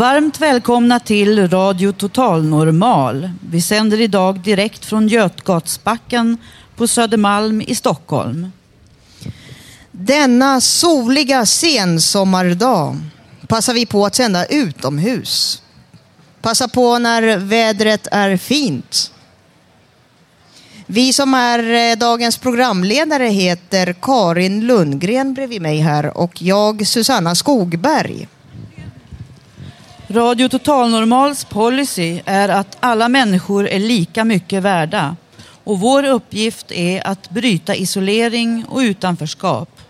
Varmt välkomna till Radio Total Normal. Vi sänder idag direkt från Götgatsbacken på Södermalm i Stockholm. Denna soliga sensommardag passar vi på att sända utomhus. Passa på när vädret är fint. Vi som är eh, dagens programledare heter Karin Lundgren bredvid mig här och jag Susanna Skogberg. Radio Totalnormals policy är att alla människor är lika mycket värda och vår uppgift är att bryta isolering och utanförskap.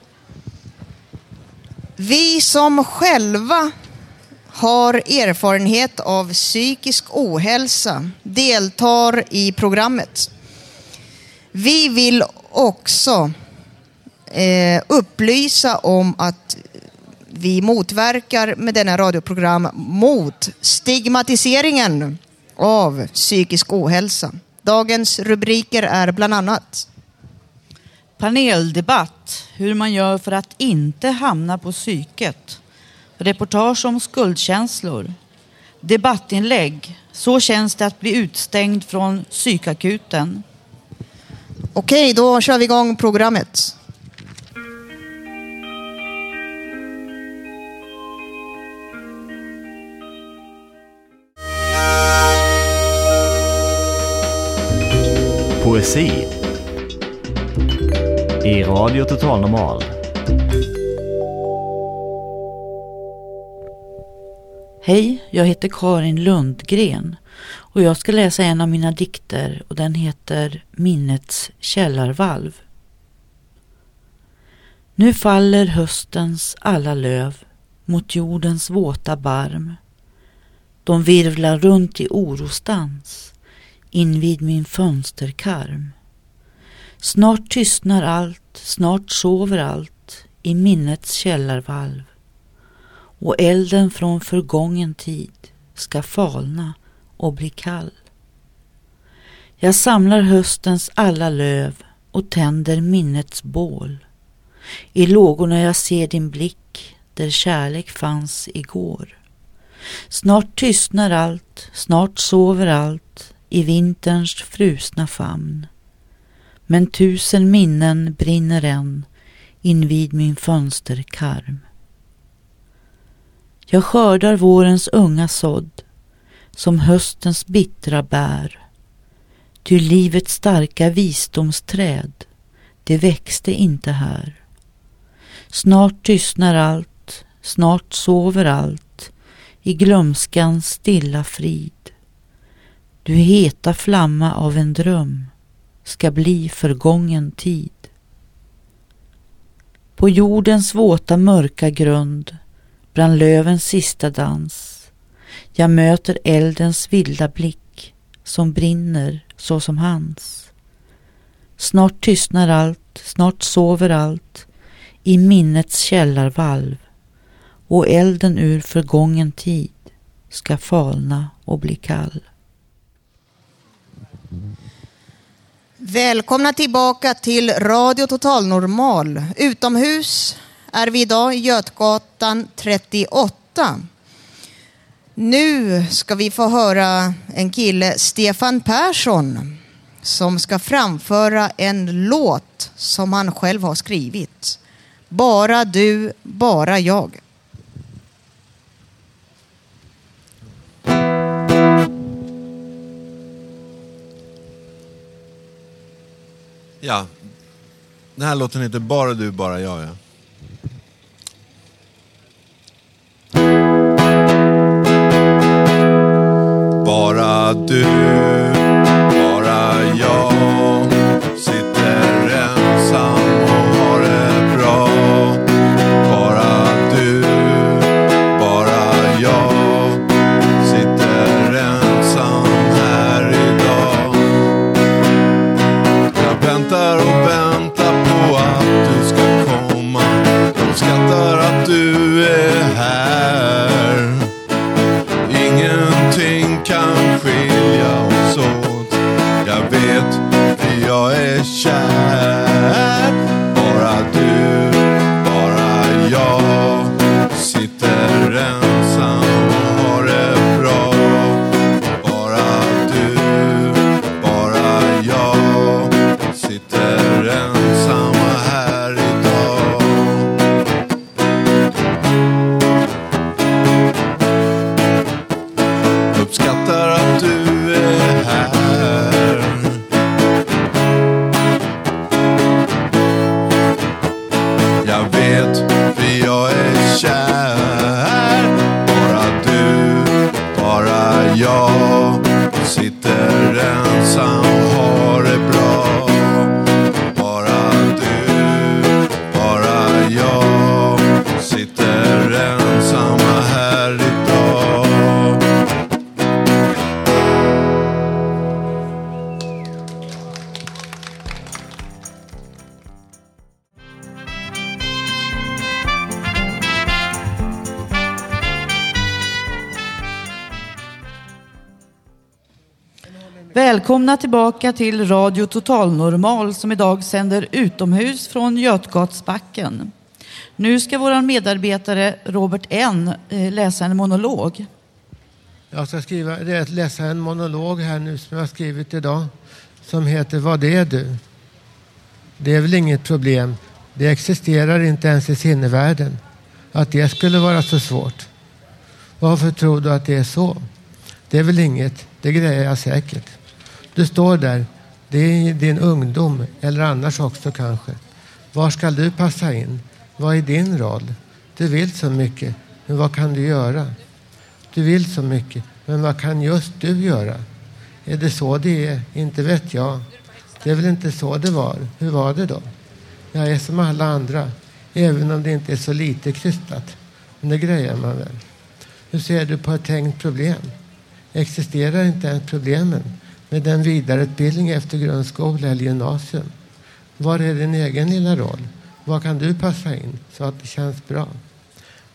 Vi som själva har erfarenhet av psykisk ohälsa deltar i programmet. Vi vill också eh, upplysa om att vi motverkar med denna radioprogram mot stigmatiseringen av psykisk ohälsa. Dagens rubriker är bland annat Paneldebatt, hur man gör för att inte hamna på psyket. Reportage om skuldkänslor. Debattinlägg, så känns det att bli utstängd från psykakuten. Okej, då kör vi igång programmet. Poesi i Radio Total Normal. Hej, jag heter Karin Lundgren och jag ska läsa en av mina dikter och den heter Minnets källarvalv. Nu faller höstens alla löv mot jordens våta barm. De virvlar runt i orostans invid min fönsterkarm. Snart tystnar allt, snart sover allt i minnets källarvalv och elden från förgången tid ska falna och bli kall. Jag samlar höstens alla löv och tänder minnets bål. I lågorna jag ser din blick där kärlek fanns igår. Snart tystnar allt, snart sover allt i vinterns frusna famn. Men tusen minnen brinner än invid min fönsterkarm. Jag skördar vårens unga sådd som höstens bittra bär. Ty livets starka visdomsträd, det växte inte här. Snart tystnar allt, snart sover allt i glömskans stilla frid. Du heta flamma av en dröm ska bli förgången tid. På jordens våta mörka grund bland lövens sista dans jag möter eldens vilda blick som brinner så som hans. Snart tystnar allt, snart sover allt i minnets källarvalv och elden ur förgången tid ska falna och bli kall. Välkomna tillbaka till Radio Total Normal. Utomhus är vi idag i Götgatan 38. Nu ska vi få höra en kille, Stefan Persson, som ska framföra en låt som han själv har skrivit. Bara du, bara jag. Ja, den här låten heter Bara du, bara jag. Ja. Bara du, Välkomna tillbaka till Radio Total Normal som idag sänder utomhus från Götgatsbacken. Nu ska vår medarbetare Robert N eh, läsa en monolog. Jag ska skriva, läsa en monolog här nu som jag har skrivit idag. Som heter Vad är du? Det är väl inget problem. Det existerar inte ens i sinnevärlden. Att det skulle vara så svårt. Varför tror du att det är så? Det är väl inget. Det grejer jag säkert. Du står där. Det är din ungdom eller annars också kanske. Var ska du passa in? Vad är din roll? Du vill så mycket, men vad kan du göra? Du vill så mycket, men vad kan just du göra? Är det så det är? Inte vet jag. Det är väl inte så det var. Hur var det då? Jag är som alla andra, även om det inte är så lite krystat. Men det grejer man väl. Hur ser du på ett tänkt problem? Existerar inte ens problemen med en vidareutbildning efter grundskola eller gymnasium? Var är din egen lilla roll? Var kan du passa in så att det känns bra?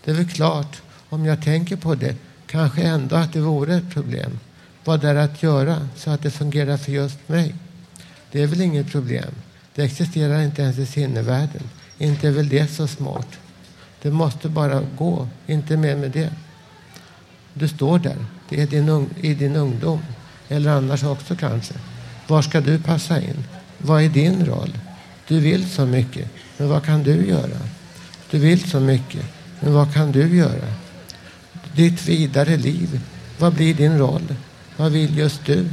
Det är väl klart, om jag tänker på det, kanske ändå att det vore ett problem. Vad är att göra så att det fungerar för just mig? Det är väl inget problem. Det existerar inte ens i sinnevärlden. Inte är väl det så smart. Det måste bara gå, inte mer med det. Du står där. Det är din i din ungdom. Eller annars också kanske. Var ska du passa in? Vad är din roll? Du vill så mycket, men vad kan du göra? Du vill så mycket, men vad kan du göra? Ditt vidare liv, vad blir din roll? Vad vill just du?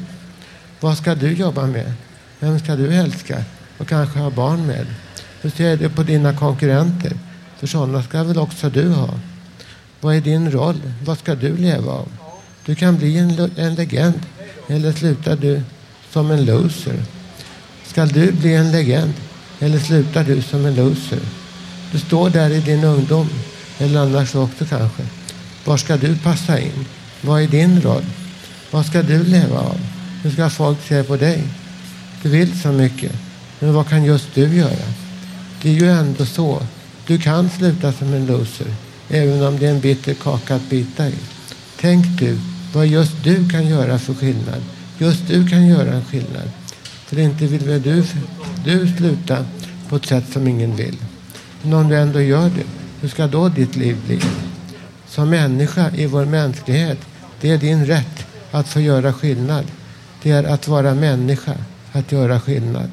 Vad ska du jobba med? Vem ska du älska och kanske ha barn med? Hur ser du på dina konkurrenter? För sådana ska väl också du ha? Vad är din roll? Vad ska du leva av? Du kan bli en, en legend eller slutar du som en loser? Ska du bli en legend eller slutar du som en loser? Du står där i din ungdom eller annars också kanske. Var ska du passa in? Vad är din roll? Vad ska du leva av? Hur ska folk se på dig? Du vill så mycket, men vad kan just du göra? Det är ju ändå så. Du kan sluta som en loser, även om det är en bitter kaka att bita i. Tänk du vad just du kan göra för skillnad. Just du kan göra en skillnad. För inte vill väl du, du sluta på ett sätt som ingen vill. Men om du ändå gör det, hur ska då ditt liv bli? Som människa i vår mänsklighet, det är din rätt att få göra skillnad. Det är att vara människa, att göra skillnad.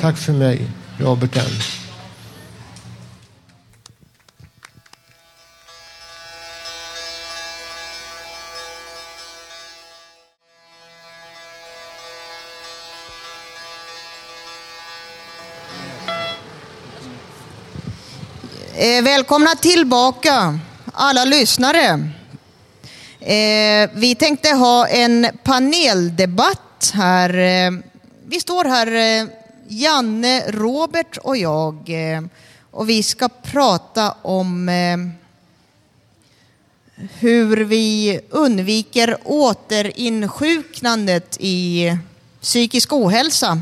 Tack för mig, Robert N. Eh, välkomna tillbaka alla lyssnare. Eh, vi tänkte ha en paneldebatt här. Eh, vi står här, eh, Janne, Robert och jag. Eh, och vi ska prata om eh, hur vi undviker återinsjuknandet i psykisk ohälsa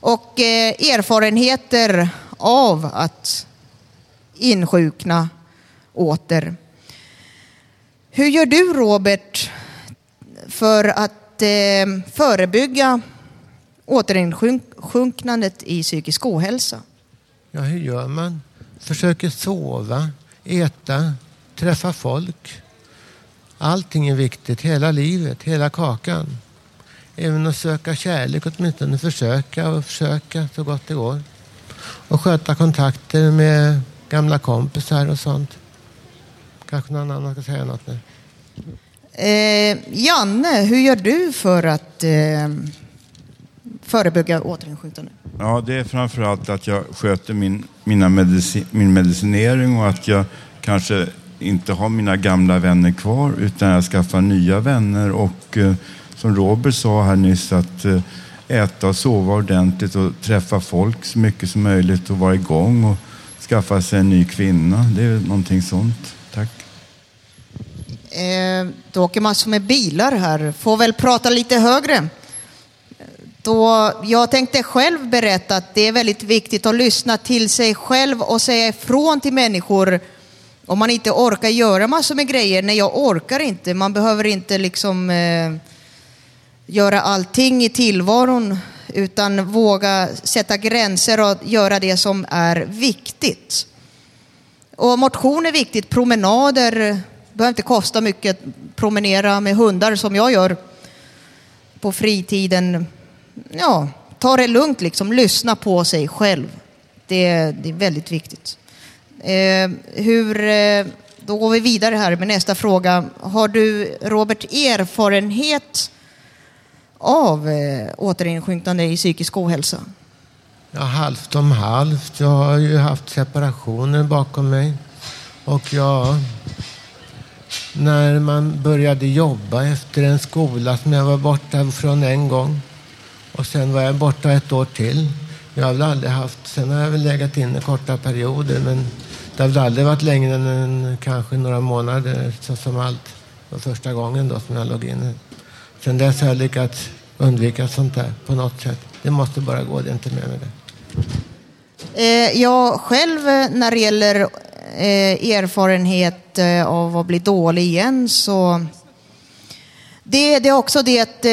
och eh, erfarenheter av att insjukna åter. Hur gör du Robert för att eh, förebygga återinsjunknandet i psykisk ohälsa? Ja, hur gör man? Försöker sova, äta, träffa folk. Allting är viktigt, hela livet, hela kakan. Även att söka kärlek, åtminstone försöka och försöka så gott det går. Och sköta kontakter med gamla kompisar och sånt. Kanske någon annan ska säga något nu. Eh, Janne, hur gör du för att eh, förebygga återinsjuknande? Ja, det är framförallt att jag sköter min, mina medici, min medicinering och att jag kanske inte har mina gamla vänner kvar utan jag skaffar nya vänner och eh, som Robert sa här nyss att eh, äta och sova ordentligt och träffa folk så mycket som möjligt och vara igång och skaffa sig en ny kvinna. Det är någonting sånt. Tack. Eh, då åker massor med bilar här. Får väl prata lite högre. Då jag tänkte själv berätta att det är väldigt viktigt att lyssna till sig själv och säga ifrån till människor om man inte orkar göra massor med grejer. Nej, jag orkar inte. Man behöver inte liksom eh, göra allting i tillvaron utan våga sätta gränser och göra det som är viktigt. Och motion är viktigt, promenader behöver inte kosta mycket. Promenera med hundar som jag gör på fritiden. Ja, ta det lugnt liksom, lyssna på sig själv. Det, det är väldigt viktigt. Eh, hur, eh, då går vi vidare här med nästa fråga. Har du, Robert, erfarenhet av eh, återinsjuknande i psykisk ohälsa? Ja, halvt om halvt. Jag har ju haft separationer bakom mig. Och ja, när man började jobba efter en skola som jag var borta från en gång. Och sen var jag borta ett år till. Jag har väl aldrig haft, sen har jag väl legat inne korta perioder men det har väl aldrig varit längre än kanske några månader så som allt. Var första gången då som jag låg inne. Sen dess har jag lyckats undvika sånt där på något sätt. Det måste bara gå, det är inte mer med det. Eh, jag själv eh, när det gäller eh, erfarenhet av att bli dålig igen så det, det är också det att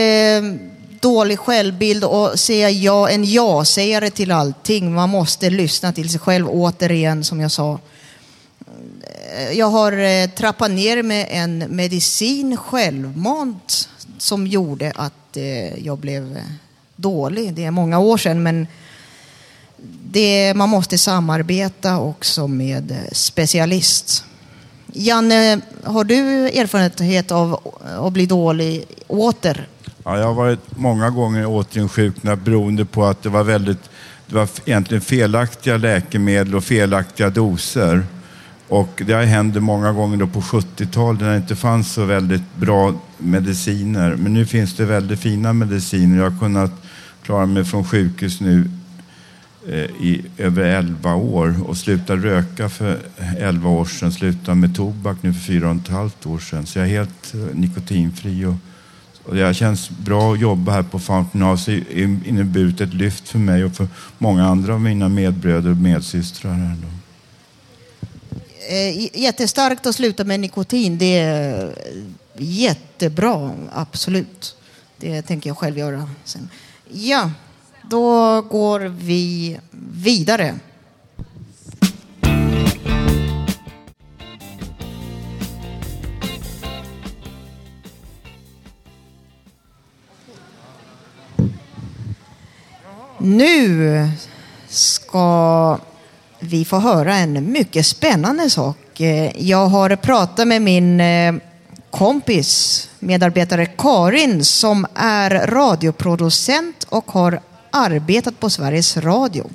dålig självbild och säga ja, en ja-sägare till allting. Man måste lyssna till sig själv återigen som jag sa. Jag har trappat ner med en medicin självmant som gjorde att eh, jag blev dålig. Det är många år sedan men det, man måste samarbeta också med specialist. Janne, har du erfarenhet av att bli dålig åter? Ja, jag har varit många gånger återinsjuknad beroende på att det var väldigt, det var egentligen felaktiga läkemedel och felaktiga doser. Och det har hänt många gånger då på 70-talet när det inte fanns så väldigt bra mediciner. Men nu finns det väldigt fina mediciner. Jag har kunnat klara mig från sjukhus nu eh, i över 11 år och slutade röka för 11 år sedan. Slutade med tobak nu för fyra och ett halvt år sedan. Så jag är helt eh, nikotinfri. Och, och det känns bra att jobba här på Fountain House. Det har inneburit ett lyft för mig och för många andra av mina medbröder och medsystrar. Här då. Eh, jättestarkt att sluta med nikotin. Det är eh, jättebra, absolut. Det tänker jag själv göra sen. Ja, då går vi vidare. Nu ska vi får höra en mycket spännande sak. Eh, jag har pratat med min eh, kompis, medarbetare Karin, som är radioproducent och har arbetat på Sveriges Radio.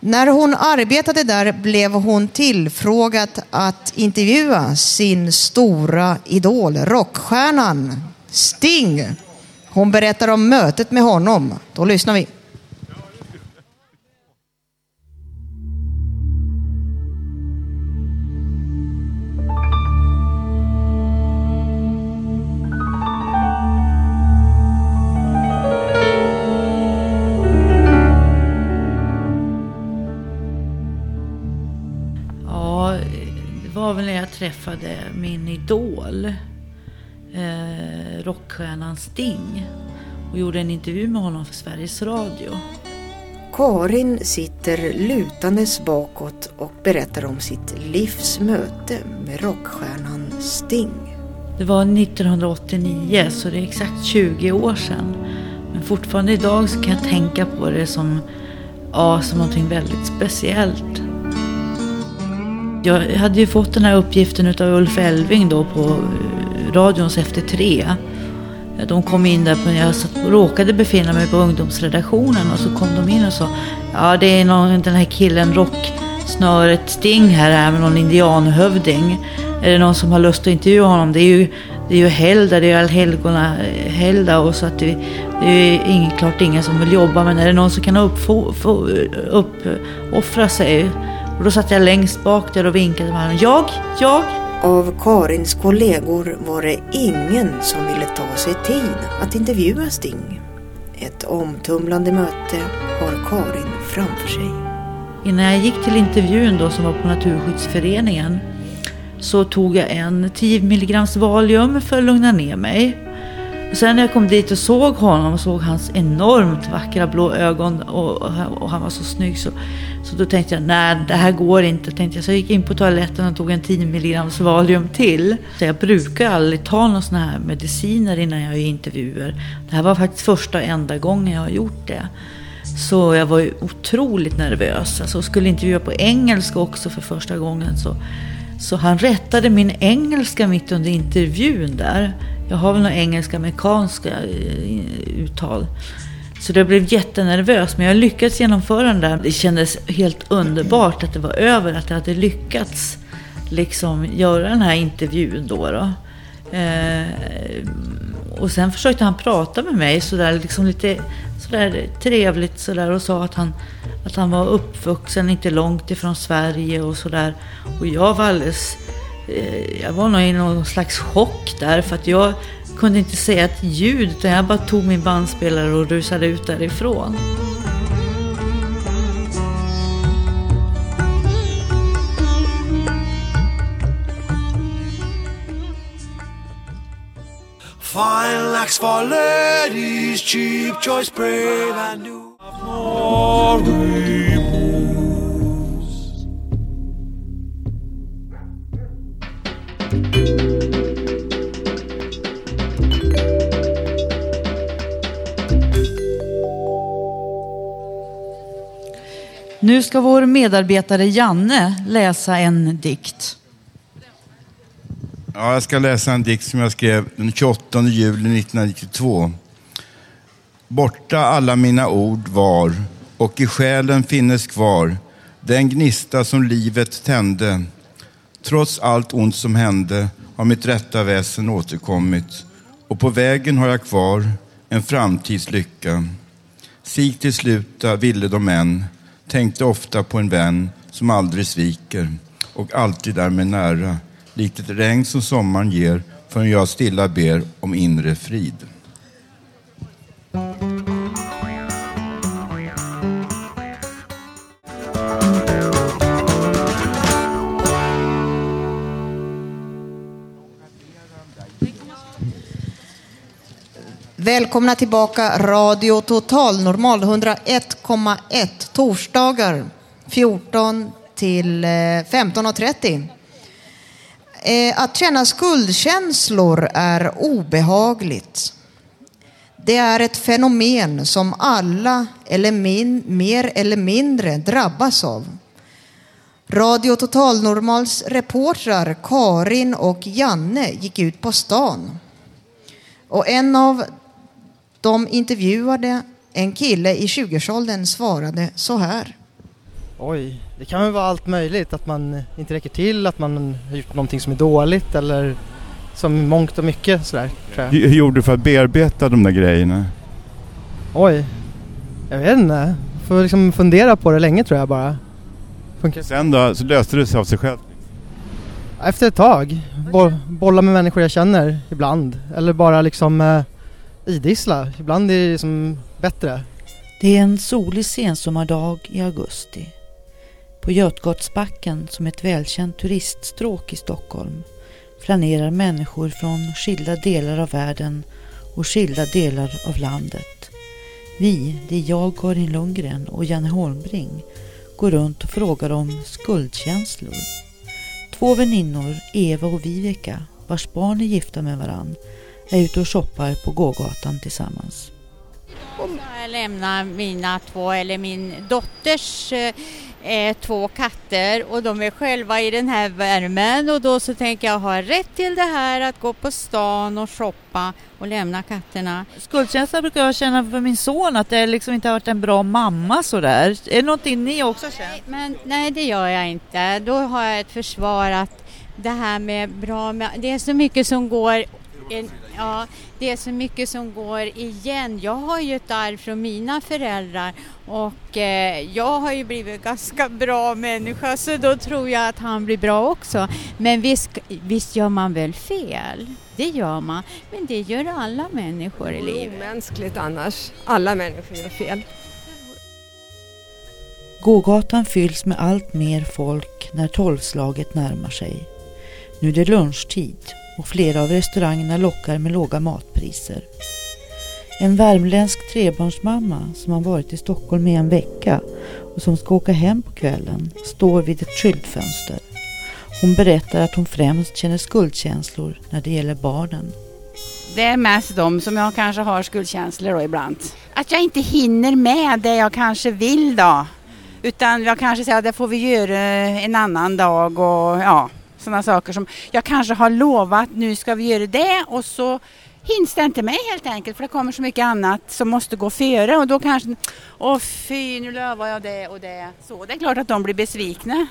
När hon arbetade där blev hon tillfrågad att intervjua sin stora idol, rockstjärnan Sting. Hon berättar om mötet med honom. Då lyssnar vi. Ja, det var väl när jag träffade min idol, eh, rockstjärnan Sting, och gjorde en intervju med honom för Sveriges Radio. Karin sitter lutandes bakåt och berättar om sitt livs möte med rockstjärnan Sting. Det var 1989, så det är exakt 20 år sedan. Men fortfarande idag så kan jag tänka på det som, ja, som någonting väldigt speciellt. Jag hade ju fått den här uppgiften utav Ulf Elving då på eh, radions Efter tre. De kom in där, på, jag råkade befinna mig på ungdomsredaktionen och så kom de in och sa Ja, det är någon, den här killen, rocksnöret Sting här, här med någon indianhövding. Är det någon som har lust att intervjua honom? Det är ju, det är ju helgdag, det är allhelgona helgdag och så att det, det är inget, klart ingen som vill jobba. Men är det någon som kan uppfo, få, eh, uppoffra sig? Och då satt jag längst bak där och vinkade med honom. Jag, jag. Av Karins kollegor var det ingen som ville ta sig tid att intervjua Sting. Ett omtumlande möte har Karin framför sig. Innan jag gick till intervjun då som var på Naturskyddsföreningen så tog jag en 10 mg Valium för att lugna ner mig. Och sen när jag kom dit och såg honom och såg hans enormt vackra blå ögon och, och han var så snygg så, så då tänkte jag nej det här går inte. Tänkte jag. Så jag gick in på toaletten och tog en 10 mg Valium till. Så jag brukar aldrig ta några sådana här mediciner innan jag gör intervjuer. Det här var faktiskt första och enda gången jag har gjort det. Så jag var ju otroligt nervös. Alltså, skulle intervjua på engelska också för första gången. Så, så han rättade min engelska mitt under intervjun där. Jag har väl några engelska-amerikanska eh, uttal. Så jag blev jättenervös, men jag lyckades genomföra den där. Det kändes helt underbart att det var över, att jag hade lyckats liksom göra den här intervjun då. då. Eh, och sen försökte han prata med mig sådär, liksom lite sådär trevligt sådär och sa att han, att han var uppvuxen inte långt ifrån Sverige och sådär. Och jag var alldeles Eh, jag var nog i någon slags chock där för att jag kunde inte säga ett ljud utan jag bara tog min bandspelare och rusade ut därifrån. Fine lax for ladies, cheap choice, brave and new. Glory moves. Nu ska vår medarbetare Janne läsa en dikt. Ja, jag ska läsa en dikt som jag skrev den 28 juli 1992. Borta alla mina ord var och i själen finnes kvar den gnista som livet tände. Trots allt ont som hände har mitt rätta väsen återkommit och på vägen har jag kvar en framtidslycka. Sig till sluta ville de än, tänkte ofta på en vän som aldrig sviker och alltid är mig nära, likt ett regn som sommaren ger förrän jag stilla ber om inre frid. Välkomna tillbaka Radio Total Normal 101,1 torsdagar 14 till eh, 15.30. Eh, att känna skuldkänslor är obehagligt. Det är ett fenomen som alla, eller min, mer eller mindre, drabbas av. Radio Total Normals reportrar Karin och Janne gick ut på stan. Och en av de intervjuade, en kille i 20-årsåldern, svarade så här. Oj, det kan väl vara allt möjligt. Att man inte räcker till, att man har gjort någonting som är dåligt eller som mångt och mycket sådär tror jag. Hur gjorde du för att bearbeta de där grejerna? Oj, jag vet inte. Får liksom fundera på det länge tror jag bara. Funkar. Sen då, så löste det sig av sig själv? Efter ett tag, bo bolla med människor jag känner ibland. Eller bara liksom eh, idissla. Ibland är det liksom bättre. Det är en solig sensommardag i augusti. På Götgatsbacken, som ett välkänt turiststråk i Stockholm, flanerar människor från skilda delar av världen och skilda delar av landet. Vi, det är jag, Karin Lundgren och Janne Holmbring, går runt och frågar om skuldkänslor. Två väninnor, Eva och Viveka, vars barn är gifta med varann, är ute och shoppar på gågatan tillsammans. Jag lämnar mina två, eller min dotters eh, två katter och de är själva i den här värmen och då så tänker jag ha rätt till det här att gå på stan och shoppa och lämna katterna. Skuldkänsla brukar jag känna för min son, att det liksom inte har varit en bra mamma sådär. Är det någonting ni också känner? Men nej, det gör jag inte. Då har jag ett försvar att det här med bra, det är så mycket som går en, ja, det är så mycket som går igen. Jag har ju ett arv från mina föräldrar och eh, jag har ju blivit ganska bra människa så då tror jag att han blir bra också. Men visst, visst gör man väl fel? Det gör man. Men det gör alla människor i livet. Mänskligt annars. Alla människor gör fel. Gågatan fylls med allt mer folk när tolvslaget närmar sig. Nu är det lunchtid och flera av restaurangerna lockar med låga matpriser. En värmländsk trebarnsmamma som har varit i Stockholm i en vecka och som ska åka hem på kvällen står vid ett skyltfönster. Hon berättar att hon främst känner skuldkänslor när det gäller barnen. Det är mest de som jag kanske har skuldkänslor då ibland. Att jag inte hinner med det jag kanske vill då. Utan jag kanske säger att det får vi göra en annan dag och ja, sådana saker som jag kanske har lovat nu ska vi göra det och så hinns det inte med helt enkelt för det kommer så mycket annat som måste gå före och då kanske, åh fy nu lovar jag det och det. Så det är klart att de blir besvikna.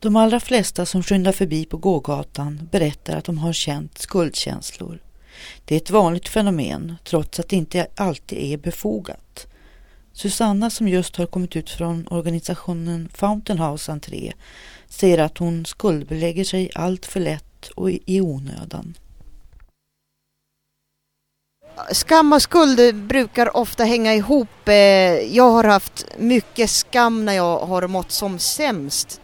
De allra flesta som skyndar förbi på gågatan berättar att de har känt skuldkänslor. Det är ett vanligt fenomen trots att det inte alltid är befogat. Susanna som just har kommit ut från organisationen Fountain House Entré säger att hon skuldbelägger sig allt för lätt och i onödan. Skam och skuld brukar ofta hänga ihop. Eh, jag har haft mycket skam när jag har mått som sämst.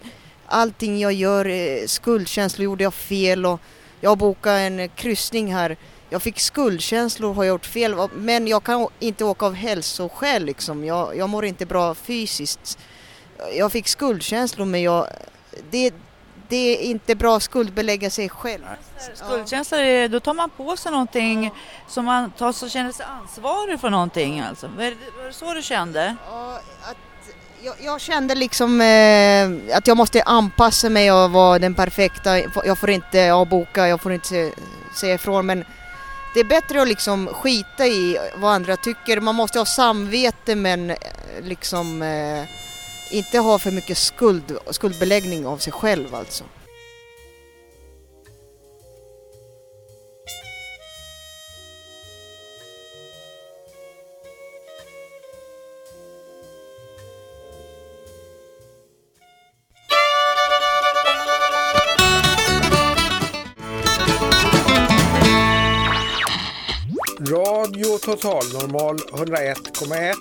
Allting jag gör, eh, skuldkänslor, gjorde jag fel och jag bokade en kryssning här. Jag fick skuldkänslor, har jag gjort fel? Men jag kan inte åka av hälsoskäl liksom. Jag, jag mår inte bra fysiskt. Jag fick skuldkänslor men jag, det, det är inte bra att skuldbelägga sig själv. Skuldkänsla, är- då tar man på sig någonting som man tar så känner sig ansvarig för någonting alltså. Var det, var det så du kände? Jag, jag kände liksom eh, att jag måste anpassa mig och vara den perfekta. Jag får inte avboka, jag får inte se- säga ifrån men det är bättre att liksom skita i vad andra tycker. Man måste ha samvete men eh, liksom eh, inte ha för mycket skuld, skuldbeläggning av sig själv alltså. Radio Total Normal 101,1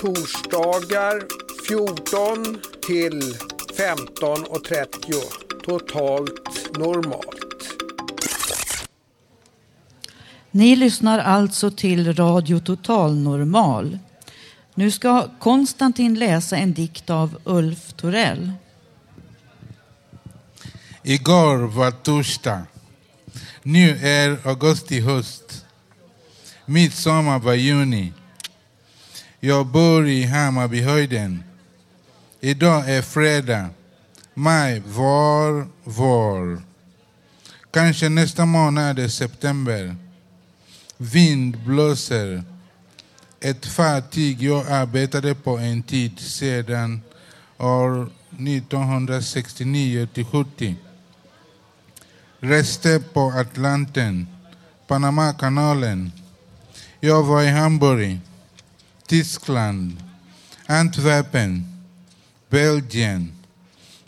torsdagar 14 till 15.30 totalt normalt. Ni lyssnar alltså till Radio Total Normal. Nu ska Konstantin läsa en dikt av Ulf Torell. Igår var torsdag. Nu är augusti höst. Midsommar var juni. Jag bor i Hammarbyhöjden. Idag är fredag. Maj var, var. Kanske nästa månad är september. Vind blåser. Ett fartyg jag arbetade på en tid sedan år 1969 till 70. Reste på Atlanten, Panamakanalen. Jag var i Hamburg, Tyskland, Antwerpen, Belgien.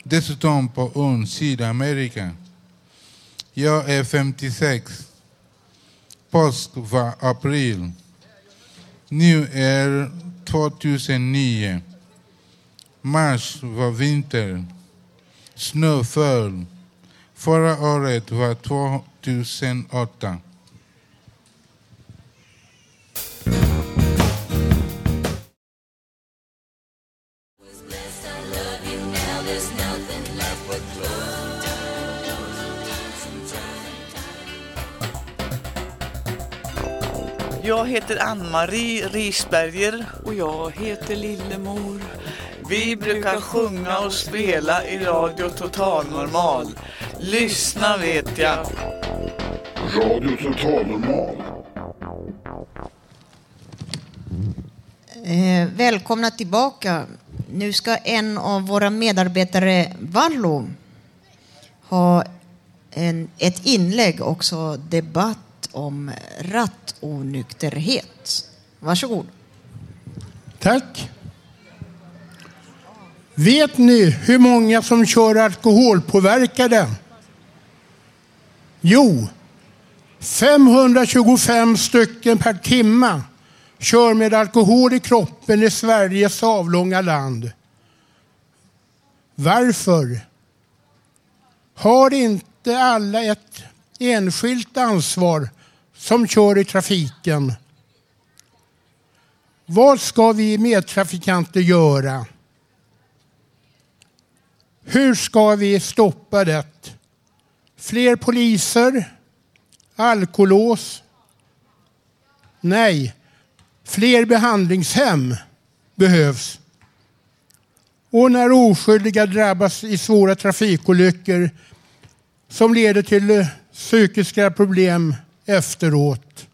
Dessutom på ön Sydamerika. Jag är 56. Påsk var april. Nu är 2009. Mars var vinter. Snö föll. Förra året var 2008. Jag heter Ann-Marie Risberger. Och jag heter Lillemor. Vi brukar sjunga och spela i Radio Total Normal. Lyssna vet jag. Radio Total Normal. Eh, välkomna tillbaka. Nu ska en av våra medarbetare, Vallo, ha en, ett inlägg, också debatt om rattonykterhet. Varsågod. Tack. Vet ni hur många som kör alkoholpåverkade? Jo, 525 stycken per timme kör med alkohol i kroppen i Sveriges avlånga land. Varför? Har inte alla ett enskilt ansvar som kör i trafiken? Vad ska vi medtrafikanter göra? Hur ska vi stoppa det? Fler poliser? Alkolås? Nej, fler behandlingshem behövs. Och när oskyldiga drabbas i svåra trafikolyckor som leder till psykiska problem efteråt.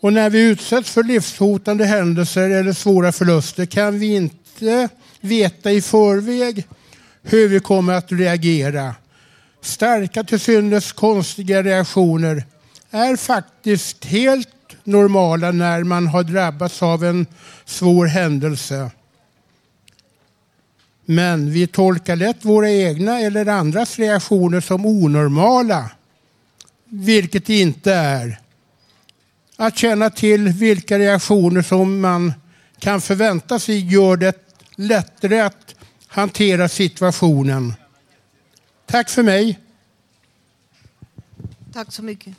Och när vi utsätts för livshotande händelser eller svåra förluster kan vi inte veta i förväg hur vi kommer att reagera. Starka till synes konstiga reaktioner är faktiskt helt normala när man har drabbats av en svår händelse. Men vi tolkar lätt våra egna eller andras reaktioner som onormala, vilket det inte är. Att känna till vilka reaktioner som man kan förvänta sig gör det lättare att hantera situationen. Tack för mig. Tack så mycket.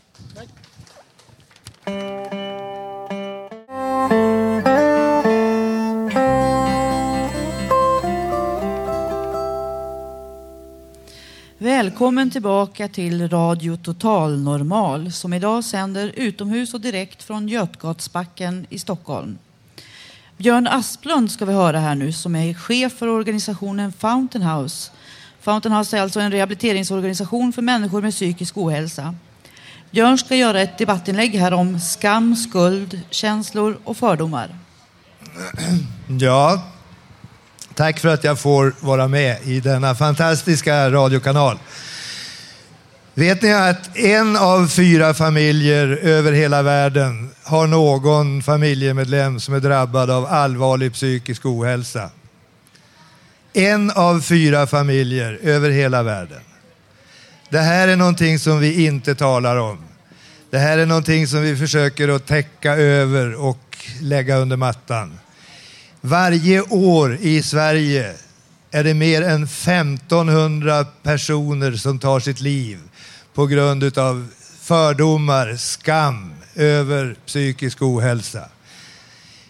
Välkommen tillbaka till Radio Total Normal som idag sänder utomhus och direkt från Götgatsbacken i Stockholm. Björn Asplund ska vi höra här nu som är chef för organisationen Fountain House. Fountain House är alltså en rehabiliteringsorganisation för människor med psykisk ohälsa. Björn ska göra ett debattinlägg här om skam, skuld, känslor och fördomar. Ja, tack för att jag får vara med i denna fantastiska radiokanal. Vet ni att en av fyra familjer över hela världen har någon familjemedlem som är drabbad av allvarlig psykisk ohälsa? En av fyra familjer över hela världen. Det här är någonting som vi inte talar om. Det här är någonting som vi försöker att täcka över och lägga under mattan. Varje år i Sverige är det mer än 1500 personer som tar sitt liv på grund av fördomar, skam över psykisk ohälsa.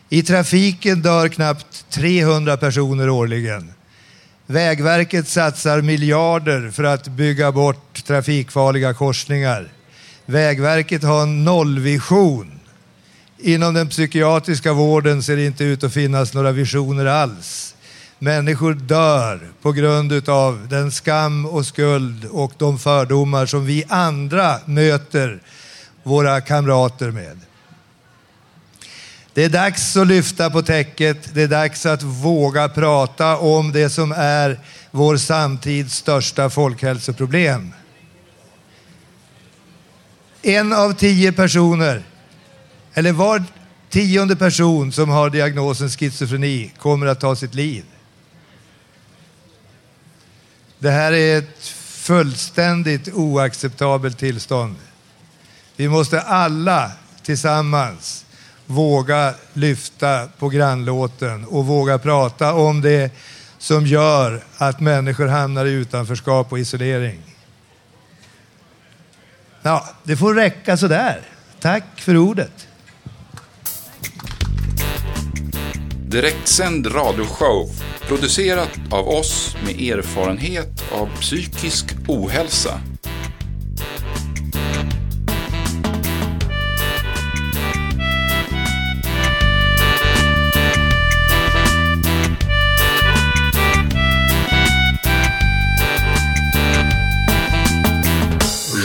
I trafiken dör knappt 300 personer årligen. Vägverket satsar miljarder för att bygga bort trafikfarliga korsningar. Vägverket har en nollvision. Inom den psykiatriska vården ser det inte ut att finnas några visioner alls. Människor dör på grund av den skam och skuld och de fördomar som vi andra möter våra kamrater med. Det är dags att lyfta på täcket. Det är dags att våga prata om det som är vår samtids största folkhälsoproblem. En av tio personer, eller var tionde person som har diagnosen schizofreni kommer att ta sitt liv. Det här är ett fullständigt oacceptabelt tillstånd. Vi måste alla tillsammans våga lyfta på grannlåten och våga prata om det som gör att människor hamnar i utanförskap och isolering. Ja, det får räcka sådär. Tack för ordet. Direktsänd radioshow producerat av oss med erfarenhet av psykisk ohälsa.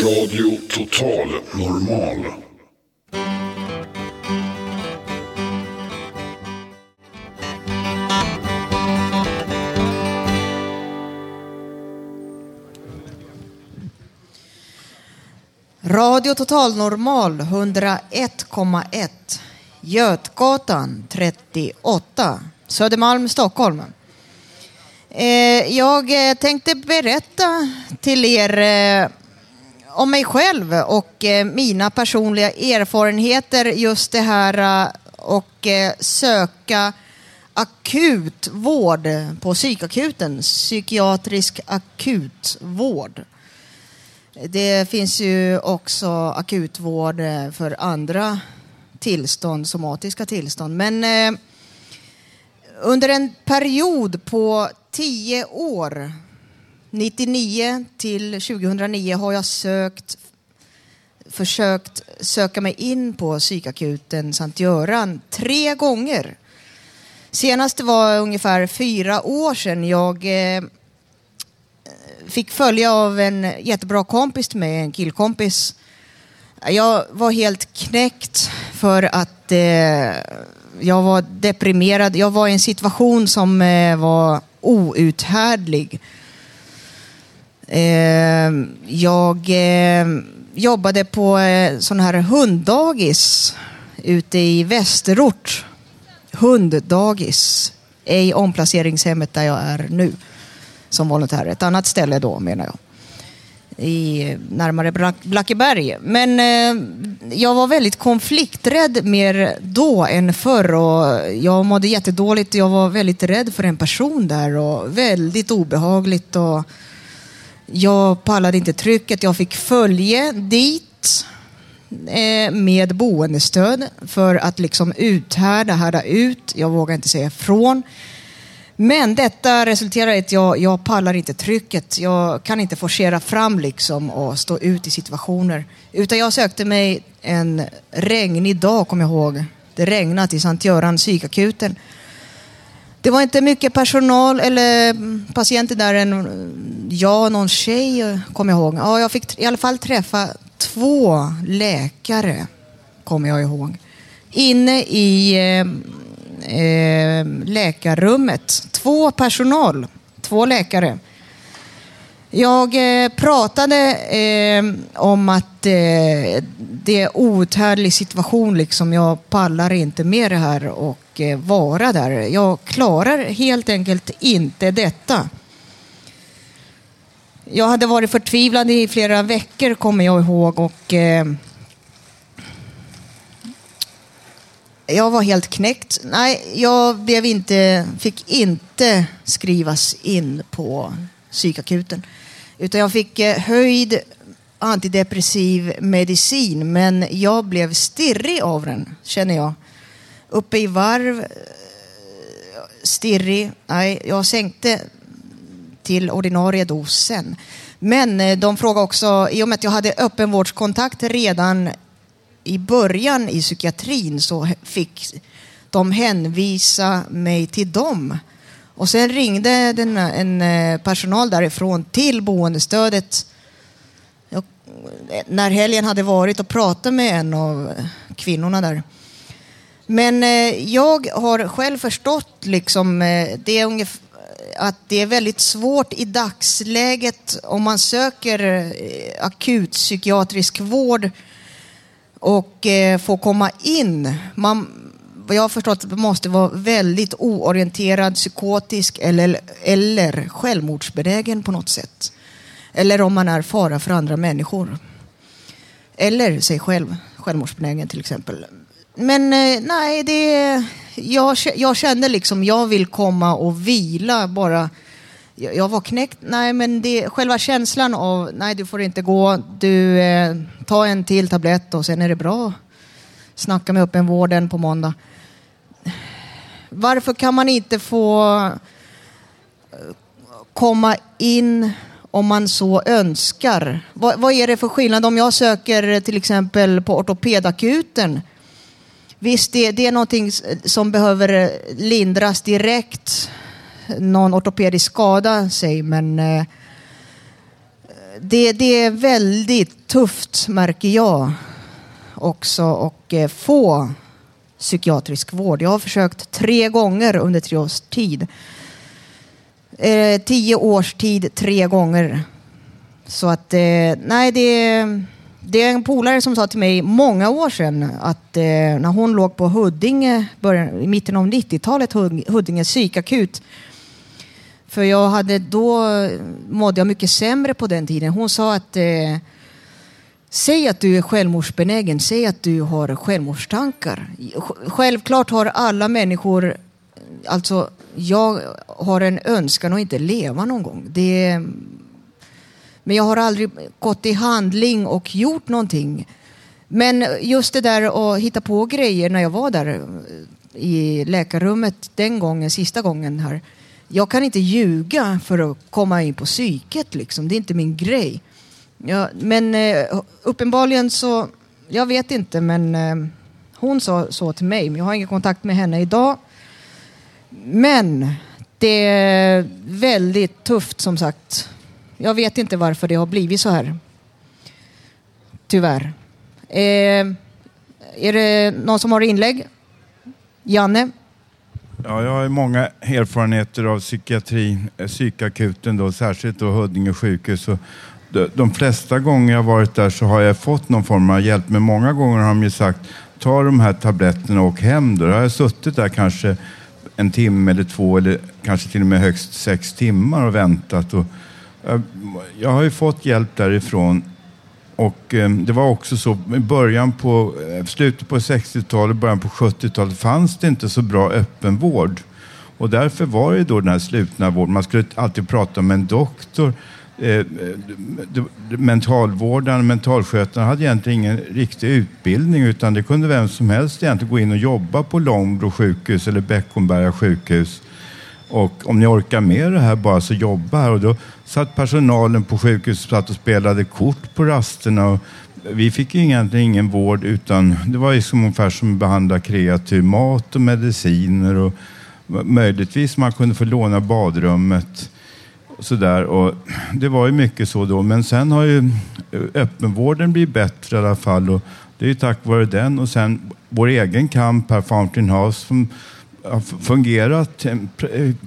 Radio Total Normal. Radio Total Normal 101,1. Götgatan 38. Södermalm, Stockholm. Eh, jag eh, tänkte berätta till er eh, om mig själv och mina personliga erfarenheter just det här och söka akutvård på psykakuten, psykiatrisk akutvård. Det finns ju också akutvård eh, för andra tillstånd, somatiska tillstånd. Men eh, under en period på tio år 99 till 2009 har jag sökt, försökt söka mig in på psykakuten Sankt Göran tre gånger. Senast var ungefär fyra år sedan jag eh, fick följa av en jättebra kompis till mig, en killkompis. Jag var helt knäckt för att eh, jag var deprimerad. Jag var i en situation som eh, var outhärdlig. Eh, jag eh, jobbade på eh, sån här hunddagis ute i Västerort. Hunddagis, ej omplaceringshemmet där jag är nu som volontär. Ett annat ställe då menar jag. I, närmare Black, Blackeberg. Men eh, jag var väldigt konflikträdd mer då än förr och jag mådde jättedåligt. Jag var väldigt rädd för en person där och väldigt obehagligt. Och, jag pallade inte trycket. Jag fick följe dit eh, med boendestöd för att liksom uthärda, härda ut. Jag vågar inte säga ifrån. Men detta resulterar i att jag, jag pallar inte trycket. Jag kan inte forcera fram liksom och stå ut i situationer. Utan jag sökte mig en regnig dag, kommer jag ihåg. Det regnade i Sankt Göran psykakuten. Det var inte mycket personal eller patienter där än jag och någon tjej, kommer jag ihåg. Ja, jag fick i alla fall träffa två läkare, kommer jag ihåg. Inne i eh, eh, läkarrummet. Två personal, två läkare. Jag eh, pratade eh, om att eh, det är outhärdlig situation. Liksom. Jag pallar inte med det här och eh, vara där. Jag klarar helt enkelt inte detta. Jag hade varit förtvivlad i flera veckor kommer jag ihåg och eh, jag var helt knäckt. Nej, jag blev inte, fick inte skrivas in på psykakuten. Utan jag fick eh, höjd antidepressiv medicin, men jag blev stirrig av den, känner jag. Uppe i varv, eh, stirrig. Nej, jag sänkte till ordinarie dos sen. Men eh, de frågade också, i och med att jag hade öppenvårdskontakt redan i början i psykiatrin så fick de hänvisa mig till dem. Och sen ringde den, en eh, personal därifrån till boendestödet jag, eh, när helgen hade varit och pratat med en av kvinnorna där. Men eh, jag har själv förstått liksom, eh, det är att det är väldigt svårt i dagsläget om man söker eh, akut psykiatrisk vård och eh, få komma in. Man, vad jag har förstått man måste vara väldigt oorienterad, psykotisk eller, eller självmordsbenägen på något sätt. Eller om man är fara för andra människor. Eller sig själv, självmordsbenägen till exempel. Men eh, nej, det, jag, jag kände liksom, jag vill komma och vila bara. Jag, var knäckt. Nej, men det, själva känslan av, nej du får inte gå, du eh, ta en till tablett och sen är det bra. Snacka med öppenvården på måndag. Varför kan man inte få eh, komma in om man så önskar? Vad, vad är det för skillnad om jag söker till exempel på ortopedakuten? Visst, det, det är någonting som behöver lindras direkt. Någon ortopedisk skada, sig men eh, det, det är väldigt tufft, märker jag också, och eh, få psykiatrisk vård. Jag har försökt tre gånger under tre års tid. Eh, tio års tid, tre gånger. Så att, eh, nej, det, det är en polare som sa till mig många år sedan att eh, när hon låg på Huddinge, början, i mitten av 90-talet, Huddinge psykakut. För jag hade då, mådde jag mycket sämre på den tiden. Hon sa att eh, Säg att du är självmordsbenägen, säg att du har självmordstankar. Självklart har alla människor, alltså jag har en önskan att inte leva någon gång. Det men jag har aldrig gått i handling och gjort någonting. Men just det där att hitta på grejer när jag var där i läkarrummet den gången, sista gången här. Jag kan inte ljuga för att komma in på psyket liksom. Det är inte min grej. Ja, men eh, uppenbarligen så, jag vet inte, men eh, hon sa så till mig. Men jag har ingen kontakt med henne idag. Men det är väldigt tufft som sagt. Jag vet inte varför det har blivit så här. Tyvärr. Eh, är det någon som har inlägg? Janne? Ja, jag har ju många erfarenheter av psykiatri, eh, psykakuten då, särskilt då Huddinge sjukhus. Och de, de flesta gånger jag har varit där så har jag fått någon form av hjälp, men många gånger har de ju sagt ta de här tabletterna och åk hem då. Då har jag suttit där kanske en timme eller två eller kanske till och med högst sex timmar och väntat. Och jag, jag har ju fått hjälp därifrån och eh, det var också så i början på, eh, slutet på 60-talet, början på 70-talet fanns det inte så bra öppenvård. Och därför var det då den här slutna vården. Man skulle alltid prata med en doktor. Eh, eh mentalvårdaren, mentalskötaren hade egentligen ingen riktig utbildning utan det kunde vem som helst egentligen gå in och jobba på Långbro sjukhus eller Beckomberga sjukhus. Och om ni orkar med det här bara så jobba här. Och då satt personalen på sjukhuset satt och spelade kort på rasterna. Och vi fick egentligen ingen vård utan det var liksom ungefär som att behandla kreatur, mat och mediciner och möjligtvis man kunde få låna badrummet. Sådär. Och det var ju mycket så då. Men sen har ju eh, öppenvården blivit bättre i alla fall. Och det är ju tack vare den. Och sen vår egen kamp här, Fountain House, som fungerat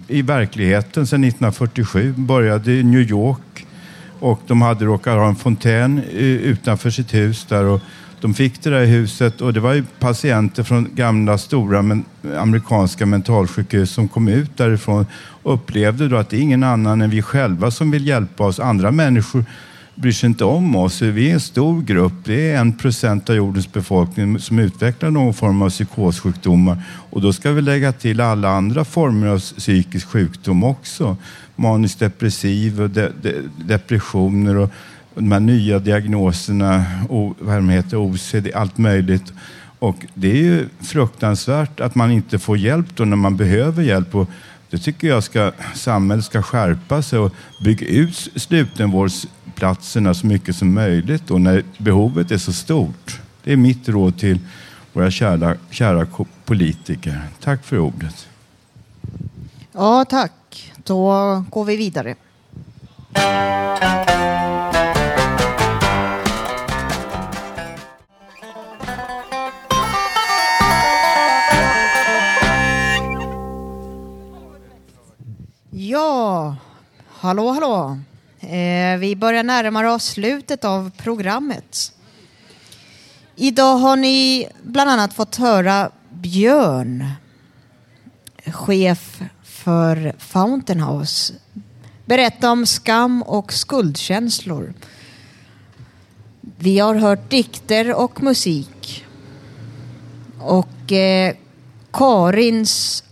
i verkligheten sedan 1947. Började i New York och de hade råkat ha en fontän utanför sitt hus där. Och de fick det där huset och det var ju patienter från gamla stora men, amerikanska mentalsjukhus som kom ut därifrån och upplevde då att det är ingen annan än vi själva som vill hjälpa oss. Andra människor bryr sig inte om oss. Vi är en stor grupp. Det är en procent av jordens befolkning som utvecklar någon form av psykossjukdomar. Och då ska vi lägga till alla andra former av psykisk sjukdom också. Manisk depressiv och de, de, depressioner och de här nya diagnoserna, o, vad de heter, OCD, allt möjligt. Och det är ju fruktansvärt att man inte får hjälp då när man behöver hjälp. Och det tycker jag ska, samhället ska skärpa sig och bygga ut slutenvårdsplatserna så mycket som möjligt och när behovet är så stort. Det är mitt råd till våra kära, kära politiker. Tack för ordet. Ja, tack. Då går vi vidare. Ja, Hallå, hallå. Eh, vi börjar närma oss slutet av programmet. Idag har ni bland annat fått höra Björn, chef för Fountain House, berätta om skam och skuldkänslor. Vi har hört dikter och musik. Och eh, Karins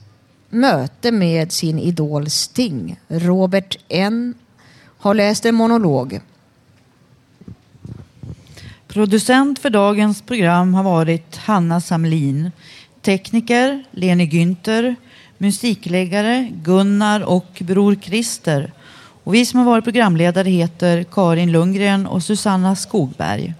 möte med sin idol Sting, Robert N, har läst en monolog. Producent för dagens program har varit Hanna Samlin. Tekniker Leni Günther. Musikläggare Gunnar och Bror Christer. Och vi som har varit programledare heter Karin Lundgren och Susanna Skogberg.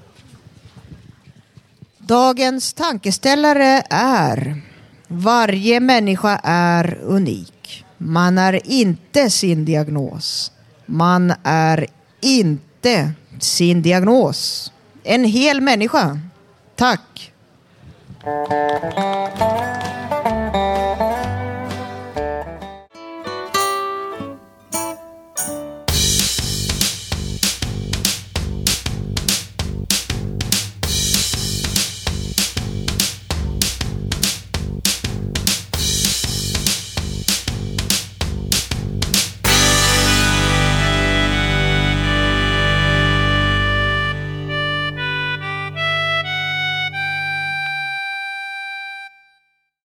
Dagens tankeställare är varje människa är unik. Man är inte sin diagnos. Man är inte sin diagnos. En hel människa. Tack.